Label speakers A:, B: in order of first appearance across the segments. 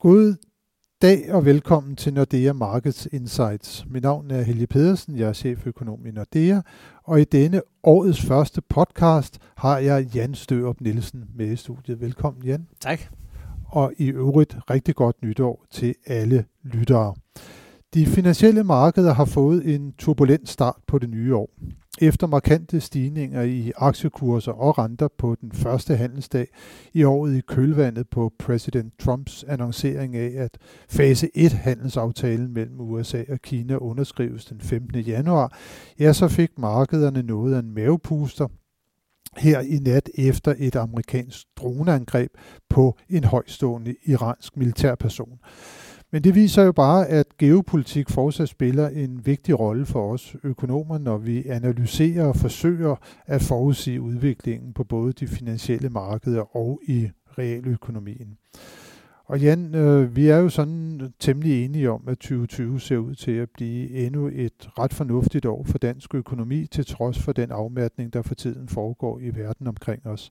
A: God dag og velkommen til Nordea Markets Insights. Mit navn er Helge Pedersen, jeg er cheføkonom i Nordea, og i denne årets første podcast har jeg Jan Størup Nielsen med i studiet. Velkommen Jan.
B: Tak.
A: Og i øvrigt rigtig godt nytår til alle lyttere. De finansielle markeder har fået en turbulent start på det nye år. Efter markante stigninger i aktiekurser og renter på den første handelsdag i året i kølvandet på præsident Trumps annoncering af, at fase 1 handelsaftalen mellem USA og Kina underskrives den 15. januar, ja, så fik markederne noget af en mavepuster her i nat efter et amerikansk droneangreb på en højstående iransk militærperson. Men det viser jo bare, at geopolitik fortsat spiller en vigtig rolle for os økonomer, når vi analyserer og forsøger at forudsige udviklingen på både de finansielle markeder og i realøkonomien. Og Jan, øh, vi er jo sådan temmelig enige om, at 2020 ser ud til at blive endnu et ret fornuftigt år for dansk økonomi, til trods for den afmatning, der for tiden foregår i verden omkring os.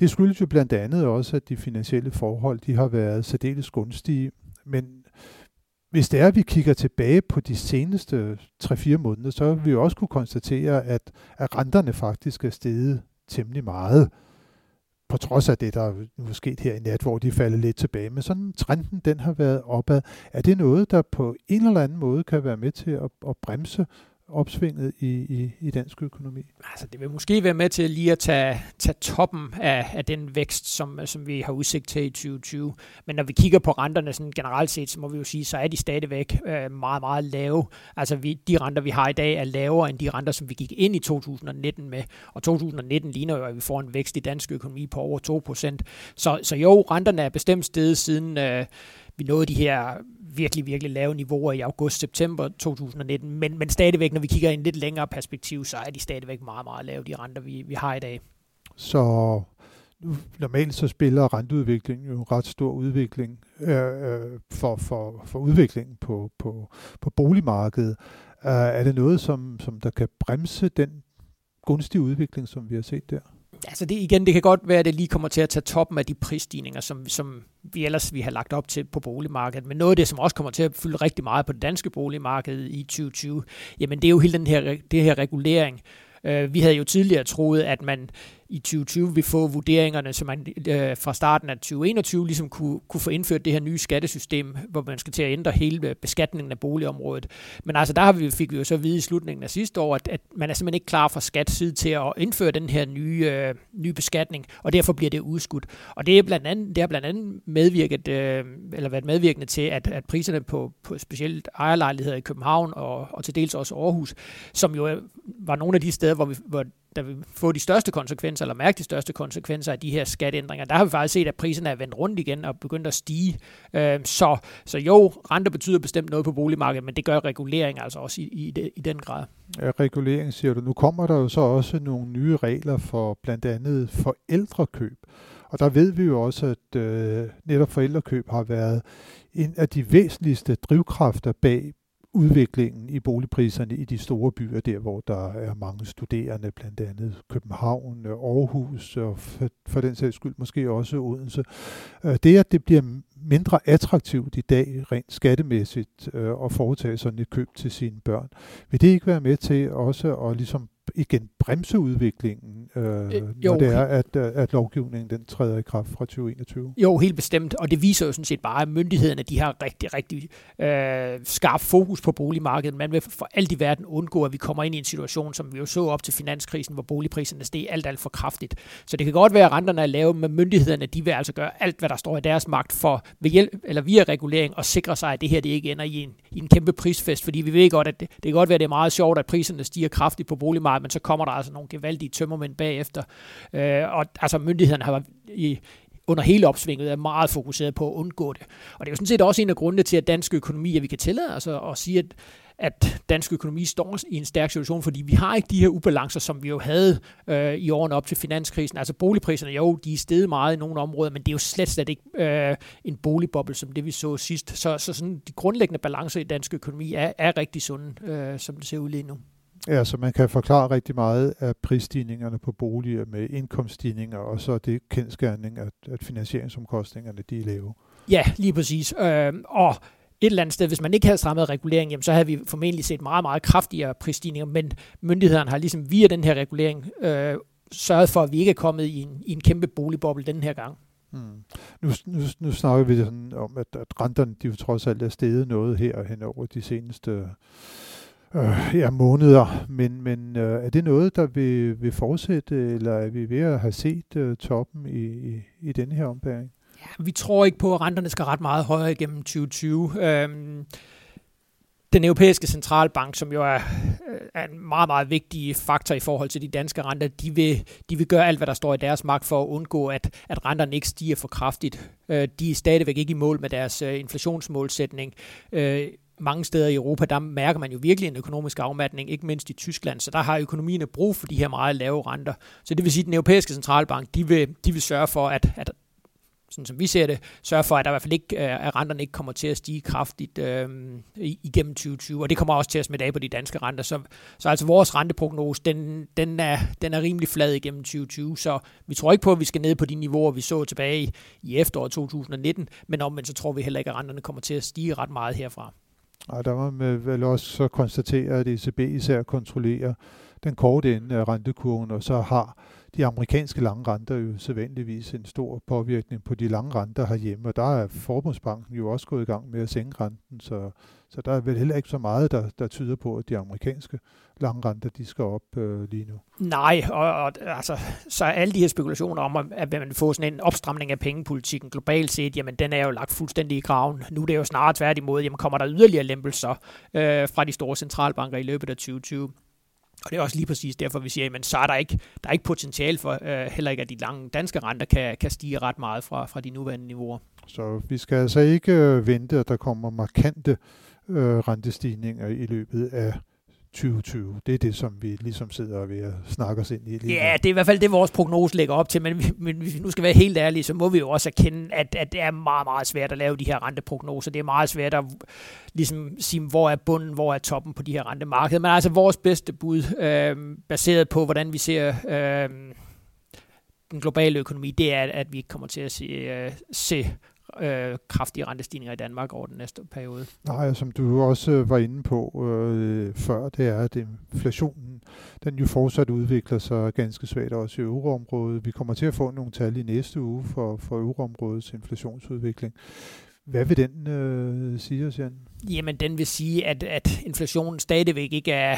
A: Det skyldes jo blandt andet også, at de finansielle forhold de har været særdeles gunstige, men hvis det er, at vi kigger tilbage på de seneste 3-4 måneder, så vil vi også kunne konstatere, at, at renterne faktisk er steget temmelig meget, på trods af det, der er sket her i nat, hvor de falder lidt tilbage. Men sådan trenden, den har været opad. Er det noget, der på en eller anden måde kan være med til at, at bremse opsvinget i, i, i dansk økonomi?
B: Altså, det vil måske være med til lige at tage, tage toppen af, af den vækst, som, som vi har udsigt til i 2020. Men når vi kigger på renterne sådan generelt set, så må vi jo sige, så er de stadigvæk øh, meget, meget lave. Altså, vi, de renter, vi har i dag, er lavere end de renter, som vi gik ind i 2019 med. Og 2019 ligner jo, at vi får en vækst i dansk økonomi på over 2%. Så, så jo, renterne er bestemt steget siden... Øh, vi nåede de her virkelig, virkelig lave niveauer i august-september 2019, men, men stadigvæk, når vi kigger i en lidt længere perspektiv, så er de stadigvæk meget, meget lave, de renter, vi, vi har i dag.
A: Så normalt så spiller renteudviklingen jo en ret stor udvikling øh, øh for, for, for udviklingen på, på, på boligmarkedet. Øh, er det noget, som, som der kan bremse den gunstige udvikling, som vi har set der?
B: Altså det, igen, det kan godt være, at det lige kommer til at tage toppen af de prisstigninger, som, som vi ellers vi har lagt op til på boligmarkedet. Men noget af det, som også kommer til at fylde rigtig meget på det danske boligmarked i 2020, jamen det er jo hele den her, det her regulering. Uh, vi havde jo tidligere troet, at man i 2020 vil få vurderingerne, så man øh, fra starten af 2021 ligesom kunne, kunne få indført det her nye skattesystem, hvor man skal til at ændre hele øh, beskatningen af boligområdet. Men altså der har vi, fik vi jo så at vide i slutningen af sidste år, at, at man er simpelthen ikke klar fra skat side til at indføre den her nye, øh, nye beskatning, og derfor bliver det udskudt. Og det er blandt andet, det har blandt andet medvirket, øh, eller været medvirkende til, at, at priserne på, på specielt ejerlejligheder i København og, og til dels også Aarhus, som jo var nogle af de steder, hvor, vi, hvor der vil få de største konsekvenser, eller mærke de største konsekvenser af de her skatteændringer, der har vi faktisk set, at priserne er vendt rundt igen og begyndt at stige. Øh, så, så jo, renter betyder bestemt noget på boligmarkedet, men det gør regulering altså også i, i, i den grad.
A: Ja, regulering siger du. Nu kommer der jo så også nogle nye regler for blandt andet forældrekøb. Og der ved vi jo også, at øh, netop forældrekøb har været en af de væsentligste drivkræfter bag udviklingen i boligpriserne i de store byer, der hvor der er mange studerende, blandt andet København, Aarhus og for, for den sags skyld måske også Odense. Øh, det at det bliver mindre attraktivt i dag rent skattemæssigt øh, at foretage sådan et køb til sine børn, vil det ikke være med til også at ligesom igen bremse udviklingen, øh, øh, jo, når det er, at, øh, at lovgivningen den træder i kraft fra 2021?
B: Jo, helt bestemt, og det viser jo sådan set bare, at myndighederne de har rigtig, rigtig øh, skarp fokus på boligmarkedet. Man vil for alt i verden undgå, at vi kommer ind i en situation, som vi jo så op til finanskrisen, hvor boligpriserne steg alt, alt for kraftigt. Så det kan godt være, at renterne er lave, men myndighederne de vil altså gøre alt, hvad der står i deres magt for ved hjælp, eller via regulering og sikre sig, at det her det ikke ender i en, i en kæmpe prisfest, fordi vi ved godt, at det, det kan godt være, at det er meget sjovt, at priserne stiger kraftigt på boligmarkedet, men så kommer der altså nogle gevaldige tømmermænd bagefter. Øh, og altså myndighederne har i, under hele opsvinget er meget fokuseret på at undgå det. Og det er jo sådan set også en af grundene til, at dansk økonomi, at vi kan tillade altså at sige, at, at dansk økonomi står i en stærk situation, fordi vi har ikke de her ubalancer, som vi jo havde øh, i årene op til finanskrisen. Altså boligpriserne, jo, de er steget meget i nogle områder, men det er jo slet, slet ikke øh, en boligboble, som det vi så sidst. Så, så sådan, de grundlæggende balancer i dansk økonomi er, er rigtig sunde, øh, som det ser ud lige nu.
A: Ja, så man kan forklare rigtig meget af prisstigningerne på boliger med indkomststigninger, og så det kendskærning, at, at finansieringsomkostningerne de er lave.
B: Ja, lige præcis. Øh, og et eller andet sted, hvis man ikke havde strammet regulering, jamen, så havde vi formentlig set meget, meget kraftigere prisstigninger, men myndighederne har ligesom via den her regulering øh, sørget for, at vi ikke er kommet i en, i en kæmpe boligboble den her gang. Hmm.
A: Nu, nu, nu snakker vi sådan om, at, at renterne de jo trods alt er steget noget her hen over de seneste øh, ja, måneder, men, men øh, er det noget, der vil, vil fortsætte, eller er vi ved at have set øh, toppen i, i, i denne her ombæring?
B: Ja, vi tror ikke på, at renterne skal ret meget højere igennem 2020. Øhm, den europæiske centralbank, som jo er, øh, er en meget, meget vigtig faktor i forhold til de danske renter, de vil, de vil gøre alt, hvad der står i deres magt for at undgå, at, at renterne ikke stiger for kraftigt. Øh, de er stadigvæk ikke i mål med deres øh, inflationsmålsætning øh, mange steder i Europa, der mærker man jo virkelig en økonomisk afmatning, ikke mindst i Tyskland, så der har økonomien brug for de her meget lave renter. Så det vil sige, at den europæiske centralbank, de vil, de vil sørge for, at, at sådan som vi ser det, sørge for, at der i hvert fald ikke, øh, at renterne ikke kommer til at stige kraftigt øh, igennem 2020, og det kommer også til at smitte af på de danske renter. Så, så altså vores renteprognose, den, den, er, den er rimelig flad igennem 2020, så vi tror ikke på, at vi skal ned på de niveauer, vi så tilbage i, i efteråret 2019, men omvendt så tror vi heller ikke, at renterne kommer til at stige ret meget herfra.
A: Og der må man vel også så konstatere, at ECB især kontrollerer den korte ende af rentekurven, og så har de amerikanske lange renter jo sædvanligvis en stor påvirkning på de lange renter herhjemme, og der er Forbundsbanken jo også gået i gang med at sænke renten, så, så der er vel heller ikke så meget, der, der tyder på, at de amerikanske lange renter, de skal op øh, lige nu.
B: Nej, og, og altså, så alle de her spekulationer om, at man får sådan en opstramning af pengepolitikken globalt set, jamen den er jo lagt fuldstændig i graven. Nu er det jo snarere tværtimod, jamen kommer der yderligere lempelser øh, fra de store centralbanker i løbet af 2020. Og det er også lige præcis derfor, vi siger, at så er der ikke, der er ikke potentiale for, øh, heller ikke at de lange danske renter kan, kan stige ret meget fra, fra de nuværende niveauer.
A: Så vi skal altså ikke øh, vente, at der kommer markante øh, rentestigninger i løbet af 2020. Det er det, som vi ligesom sidder og ved at snakke os ind i lige
B: Ja, det er i hvert fald det, vores prognose lægger op til, men, men hvis vi nu skal være helt ærlige, så må vi jo også erkende, at, at det er meget, meget svært at lave de her renteprognoser. Det er meget svært at ligesom sige, hvor er bunden, hvor er toppen på de her rentemarkeder. Men altså vores bedste bud, øh, baseret på, hvordan vi ser øh, den globale økonomi, det er, at vi kommer til at se, øh, se øh, kraftige rentestigninger i Danmark over den næste periode.
A: Nej, som du også øh, var inde på øh, før, det er, at inflationen den jo fortsat udvikler sig ganske svagt også i euroområdet. Vi kommer til at få nogle tal i næste uge for, for euroområdets inflationsudvikling. Hvad vil den øh, sige os, Jan?
B: Jamen, den vil sige, at, at inflationen stadigvæk ikke er,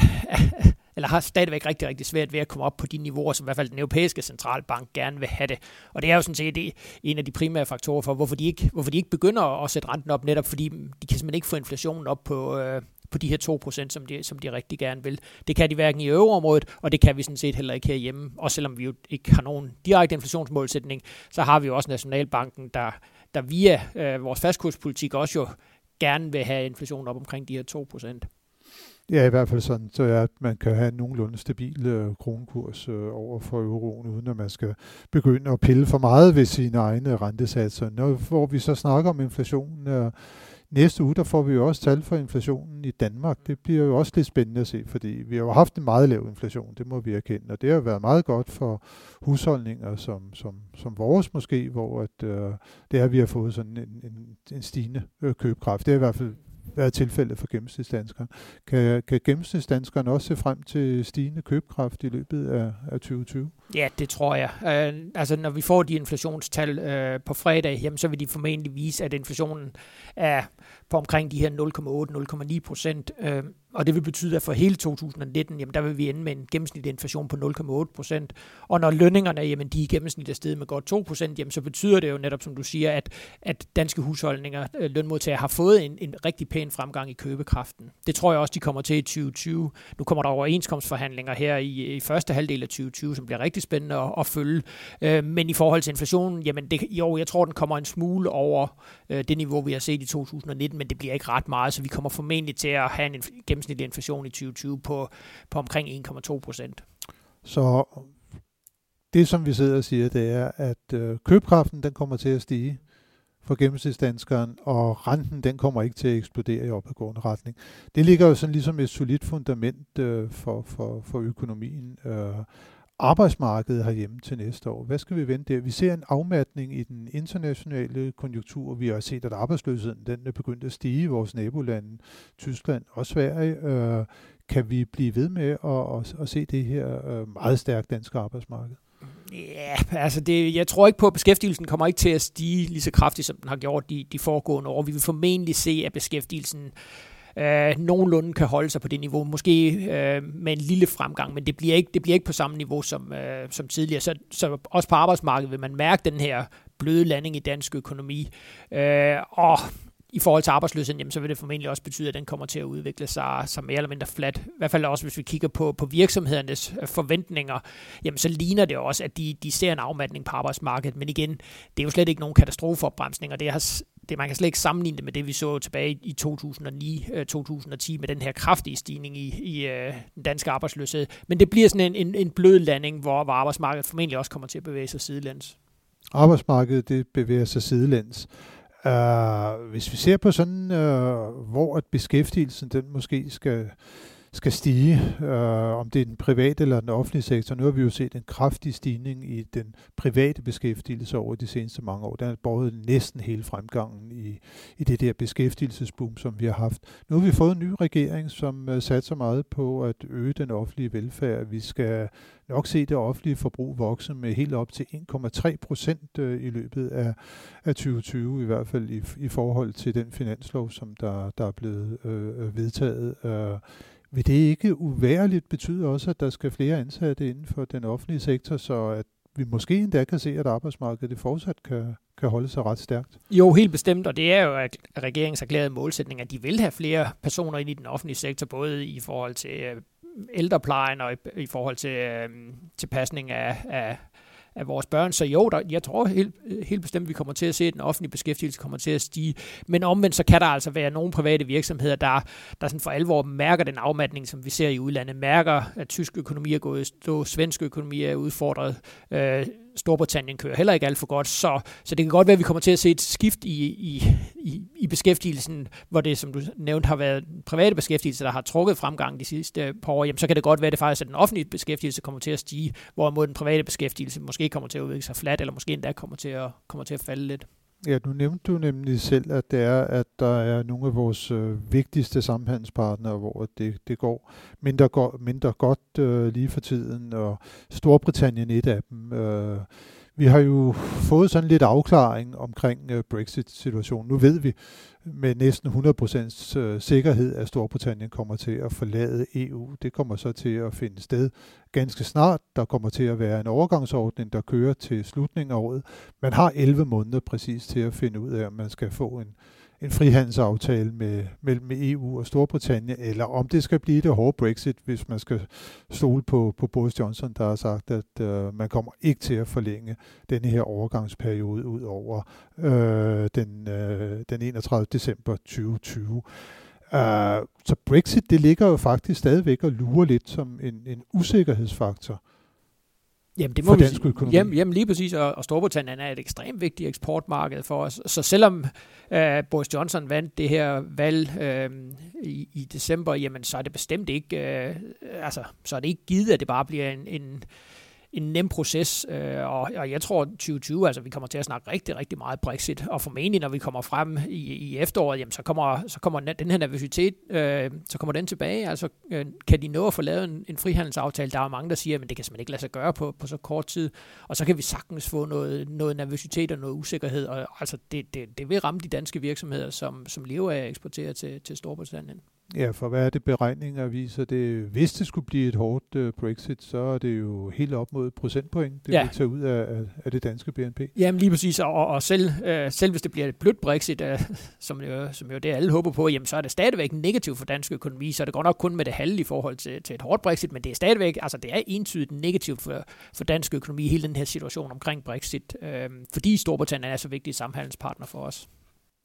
B: eller har stadigvæk rigtig, rigtig svært ved at komme op på de niveauer, som i hvert fald den europæiske centralbank gerne vil have det. Og det er jo sådan set det, en af de primære faktorer for, hvorfor de, ikke, hvorfor de ikke begynder at sætte renten op, netop fordi de kan simpelthen ikke få inflationen op på, øh, på de her 2%, som de, som de rigtig gerne vil. Det kan de hverken i euroområdet, og det kan vi sådan set heller ikke herhjemme. Og selvom vi jo ikke har nogen direkte inflationsmålsætning, så har vi jo også Nationalbanken, der, der via øh, vores fastkurspolitik også jo gerne vil have inflationen op omkring de her 2%.
A: Ja, i hvert fald sådan, så at man kan have en nogenlunde stabil øh, kronekurs øh, over for euroen, uden at man skal begynde at pille for meget ved sine egne rentesatser. Når, hvor vi så snakker om inflationen, øh, næste uge, der får vi jo også tal for inflationen i Danmark. Det bliver jo også lidt spændende at se, fordi vi har jo haft en meget lav inflation, det må vi erkende, og det har været meget godt for husholdninger som, som, som vores måske, hvor at, øh, det er, at vi har fået sådan en, en, en stigende øh, købekraft. Det er i hvert fald være tilfældet for gennemsnitsdanskeren. Kan, kan gennemsnitsdanskeren også se frem til stigende købekraft i løbet af, af 2020?
B: Ja, det tror jeg. Øh, altså, når vi får de inflationstal øh, på fredag, jamen, så vil de formentlig vise, at inflationen er på omkring de her 0,8-0,9 procent. Øh, og det vil betyde, at for hele 2019, jamen, der vil vi ende med en gennemsnitlig inflation på 0,8 procent. Og når lønningerne, jamen, de i gennemsnit er steget med godt 2 procent, jamen, så betyder det jo netop, som du siger, at, at danske husholdninger, øh, lønmodtagere, har fået en, en rigtig pæn fremgang i købekraften. Det tror jeg også, de kommer til i 2020. Nu kommer der overenskomstforhandlinger her i, i første halvdel af 2020, som bliver rigtig spændende at, at følge. Øh, men i forhold til inflationen, jamen, det, jo, jeg tror, den kommer en smule over øh, det niveau, vi har set i 2019, men det bliver ikke ret meget, så vi kommer formentlig til at have en gennemsnitlig inflation i 2020 på, på omkring 1,2 procent.
A: Så det, som vi sidder og siger, det er, at øh, købekraften den kommer til at stige for gennemsnitsdanskeren, og renten den kommer ikke til at eksplodere i opadgående retning. Det ligger jo sådan ligesom et solidt fundament øh, for, for, for økonomien. Øh, arbejdsmarkedet herhjemme til næste år. Hvad skal vi vente der? Vi ser en afmatning i den internationale konjunktur. Vi har set, at arbejdsløsheden den er begyndt at stige i vores nabolande, Tyskland og Sverige. Øh, kan vi blive ved med at, at, at se det her øh, meget stærkt danske arbejdsmarked?
B: Ja, altså det, jeg tror ikke på, at beskæftigelsen kommer ikke til at stige lige så kraftigt, som den har gjort de, de foregående år. Vi vil formentlig se, at beskæftigelsen øh, Øh, nogenlunde kan holde sig på det niveau. Måske øh, med en lille fremgang, men det bliver ikke, det bliver ikke på samme niveau som, øh, som tidligere. Så, så også på arbejdsmarkedet vil man mærke den her bløde landing i dansk økonomi. Øh, og i forhold til arbejdsløsheden, jamen, så vil det formentlig også betyde, at den kommer til at udvikle sig, som mere eller mindre flat. I hvert fald også, hvis vi kigger på, på virksomhedernes øh, forventninger, jamen, så ligner det også, at de, de ser en afmatning på arbejdsmarkedet. Men igen, det er jo slet ikke nogen katastrofeopbremsning, og det har det, man kan slet ikke sammenligne det med det, vi så tilbage i 2009-2010 øh, med den her kraftige stigning i, i øh, den danske arbejdsløshed. Men det bliver sådan en, en, en blød landing, hvor, hvor arbejdsmarkedet formentlig også kommer til at bevæge sig sidelæns.
A: Arbejdsmarkedet det bevæger sig sidelæns. Uh, hvis vi ser på sådan, uh, hvor at beskæftigelsen den måske skal skal stige, øh, om det er den private eller den offentlige sektor. Nu har vi jo set en kraftig stigning i den private beskæftigelse over de seneste mange år. Den har båret næsten hele fremgangen i, i det der beskæftigelsesboom, som vi har haft. Nu har vi fået en ny regering, som øh, uh, satser meget på at øge den offentlige velfærd. Vi skal nok se det offentlige forbrug vokse med helt op til 1,3 procent øh, i løbet af, af 2020, i hvert fald i, i forhold til den finanslov, som der, der er blevet øh, øh vedtaget. Øh, vil det ikke uværligt betyde også, at der skal flere ansatte inden for den offentlige sektor, så at vi måske endda kan se, at arbejdsmarkedet fortsat kan, kan holde sig ret stærkt?
B: Jo, helt bestemt, og det er jo regeringens erklærede målsætning, at de vil have flere personer ind i den offentlige sektor, både i forhold til øh, ældreplejen og i, i forhold til, øh, til pasning af, af, af vores børn. Så jo, der, jeg tror helt, helt bestemt, at vi kommer til at se, at den offentlige beskæftigelse kommer til at stige. Men omvendt, så kan der altså være nogle private virksomheder, der, der sådan for alvor mærker den afmatning, som vi ser i udlandet. Mærker, at tysk økonomi er gået i stå, svensk økonomi er udfordret. Øh, Storbritannien kører heller ikke alt for godt, så, så det kan godt være, at vi kommer til at se et skift i, i, i, i beskæftigelsen, hvor det, som du nævnte, har været private beskæftigelse, der har trukket fremgang de sidste par år, jamen, så kan det godt være, at det faktisk er den offentlige beskæftigelse kommer til at stige, hvorimod den private beskæftigelse måske kommer til at udvikle sig fladt, eller måske endda kommer til at, kommer til at falde lidt.
A: Ja, nu nævnte du nemlig selv, at det er, at der er nogle af vores øh, vigtigste samhandelspartnere, hvor det, det går mindre, go- mindre godt øh, lige for tiden, og Storbritannien et af dem. Øh, vi har jo fået sådan lidt afklaring omkring øh, Brexit-situationen. Nu ved vi med næsten 100% øh, sikkerhed, at Storbritannien kommer til at forlade EU. Det kommer så til at finde sted ganske snart. Der kommer til at være en overgangsordning, der kører til slutningen af året. Man har 11 måneder præcis til at finde ud af, om man skal få en, en frihandelsaftale med, mellem EU og Storbritannien, eller om det skal blive det hårde Brexit, hvis man skal stole på, på Boris Johnson, der har sagt, at øh, man kommer ikke til at forlænge denne her overgangsperiode ud over øh, den, øh, den 31. december 2020. Uh, øh, så Brexit, det ligger jo faktisk stadigvæk og lurer lidt som en, en usikkerhedsfaktor
B: Jamen, det må for dansk økonomi. Jamen, jamen lige præcis, og, og Storbritannien er et ekstremt vigtigt eksportmarked for os. Så selvom øh, Boris Johnson vandt det her valg øh, i, i december, jamen så er det bestemt ikke, øh, altså så er det ikke givet, at det bare bliver en, en en nem proces, øh, og, og jeg tror 2020, altså vi kommer til at snakke rigtig, rigtig meget Brexit, og formentlig når vi kommer frem i, i efteråret, jamen, så kommer, så kommer den her nervøsitet, øh, så kommer den tilbage, altså øh, kan de nå at få lavet en, en frihandelsaftale, der er mange, der siger, men det kan simpelthen ikke lade sig gøre på, på så kort tid, og så kan vi sagtens få noget, noget nervøsitet og noget usikkerhed, og altså det, det, det vil ramme de danske virksomheder, som, som lever af at eksportere til, til Storbritannien.
A: Ja, for hvad er det beregninger viser? Det, hvis det skulle blive et hårdt uh, Brexit, så er det jo helt op mod procentpoint, det ja. vil tage ud af, af det danske BNP.
B: Jamen lige præcis, og, og selv, uh, selv hvis det bliver et blødt Brexit, uh, som, jo, som jo det alle håber på, jamen så er det stadigvæk negativt for dansk økonomi, så det går nok kun med det halve i forhold til, til et hårdt Brexit, men det er stadigvæk, altså det er entydigt negativt for, for dansk økonomi, hele den her situation omkring Brexit, uh, fordi Storbritannien er så vigtig samhandelspartner for os.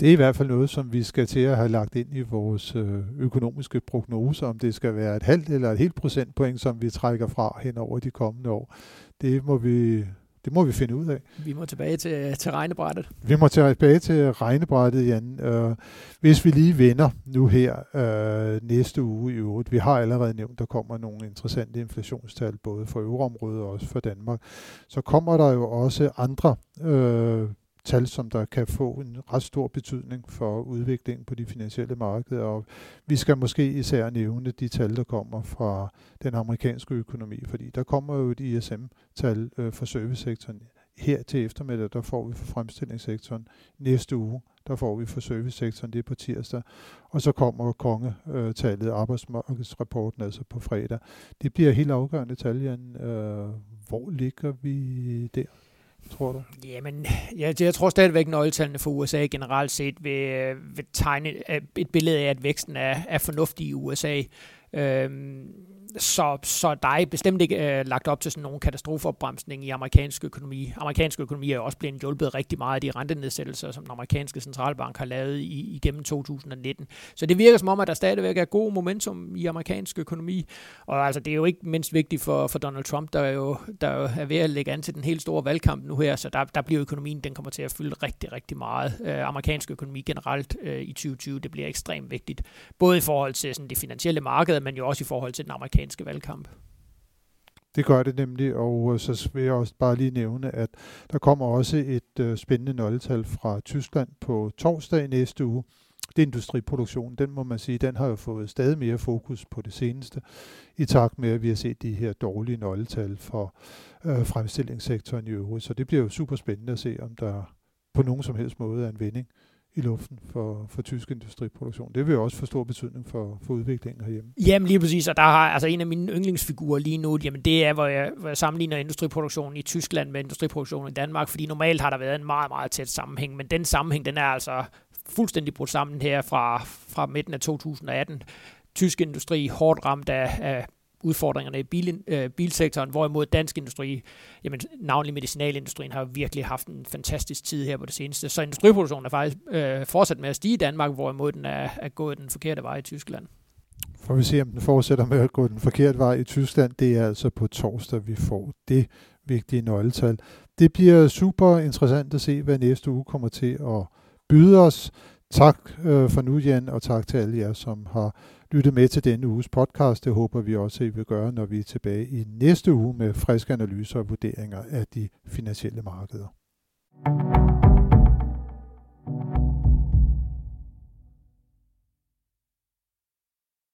A: Det er i hvert fald noget, som vi skal til at have lagt ind i vores øh, økonomiske prognoser, om det skal være et halvt eller et helt procentpoint, som vi trækker fra hen over de kommende år. Det må vi Det må vi finde ud af.
B: Vi må tilbage til, til regnebrættet.
A: Vi må tilbage til regnebrættet, Jan. Øh, hvis vi lige vender nu her øh, næste uge i øvrigt. Vi har allerede nævnt, der kommer nogle interessante inflationstal, både for euroområdet og også for Danmark. Så kommer der jo også andre øh, tal, som der kan få en ret stor betydning for udviklingen på de finansielle markeder. Og vi skal måske især nævne de tal, der kommer fra den amerikanske økonomi, fordi der kommer jo et ISM-tal øh, for servicesektoren her til eftermiddag, der får vi for fremstillingssektoren næste uge, der får vi for servicesektoren, det er på tirsdag, og så kommer kongetallet, øh, arbejdsmarkedsrapporten altså på fredag. Det bliver helt afgørende tal, Jan. Øh, hvor ligger vi der? Tror du?
B: Jamen, jeg, jeg tror stadigvæk, at nøgletallene for USA generelt set vil, øh, vil tegne øh, et billede af, at væksten er, er fornuftig i USA. Øhm, så, så der er bestemt ikke øh, lagt op til sådan nogen katastrofeopbremsning i amerikansk økonomi. Amerikansk økonomi er jo også blevet hjulpet rigtig meget af de rentenedsættelser, som den amerikanske centralbank har lavet i, igennem 2019. Så det virker som om, at der stadigvæk er god momentum i amerikansk økonomi. Og altså, det er jo ikke mindst vigtigt for, for Donald Trump, der jo, der jo er ved at lægge an til den helt store valgkamp nu her, så der, der bliver økonomien, den kommer til at fylde rigtig, rigtig meget. Øh, amerikansk økonomi generelt øh, i 2020, det bliver ekstremt vigtigt. Både i forhold til sådan, det finansielle marked, men jo også i forhold til den amerikanske amerikanske valgkamp.
A: Det gør det nemlig, og øh, så vil jeg også bare lige nævne, at der kommer også et øh, spændende nøgletal fra Tyskland på torsdag næste uge. Det er industriproduktion, den må man sige, den har jo fået stadig mere fokus på det seneste, i takt med, at vi har set de her dårlige nøgletal for øh, fremstillingssektoren i øvrigt. Så det bliver jo super spændende at se, om der på nogen som helst måde er en vending i luften for, for tysk industriproduktion. Det vil jo også få stor betydning for, for udviklingen herhjemme.
B: Jamen lige præcis, og der har altså en af mine yndlingsfigurer lige nu, jamen det er, hvor jeg, hvor jeg sammenligner industriproduktionen i Tyskland med industriproduktionen i Danmark, fordi normalt har der været en meget, meget tæt sammenhæng, men den sammenhæng, den er altså fuldstændig brudt sammen her fra, fra midten af 2018. Tysk industri hårdt ramt af, af udfordringerne i bil, øh, bilsektoren, hvorimod dansk industri, jamen navnlig medicinalindustrien, har virkelig haft en fantastisk tid her på det seneste. Så industriproduktionen er faktisk øh, fortsat med at stige i Danmark, hvorimod den er, er gået den forkerte vej i Tyskland.
A: Får vi se, om den fortsætter med at gå den forkerte vej i Tyskland. Det er altså på torsdag, vi får det vigtige nøgletal. Det bliver super interessant at se, hvad næste uge kommer til at byde os. Tak øh, for nu, Jan, og tak til alle jer, som har lyttet med til denne uges podcast. Det håber vi også, at I vil gøre, når vi er tilbage i næste uge med friske analyser og vurderinger af de finansielle markeder. thank you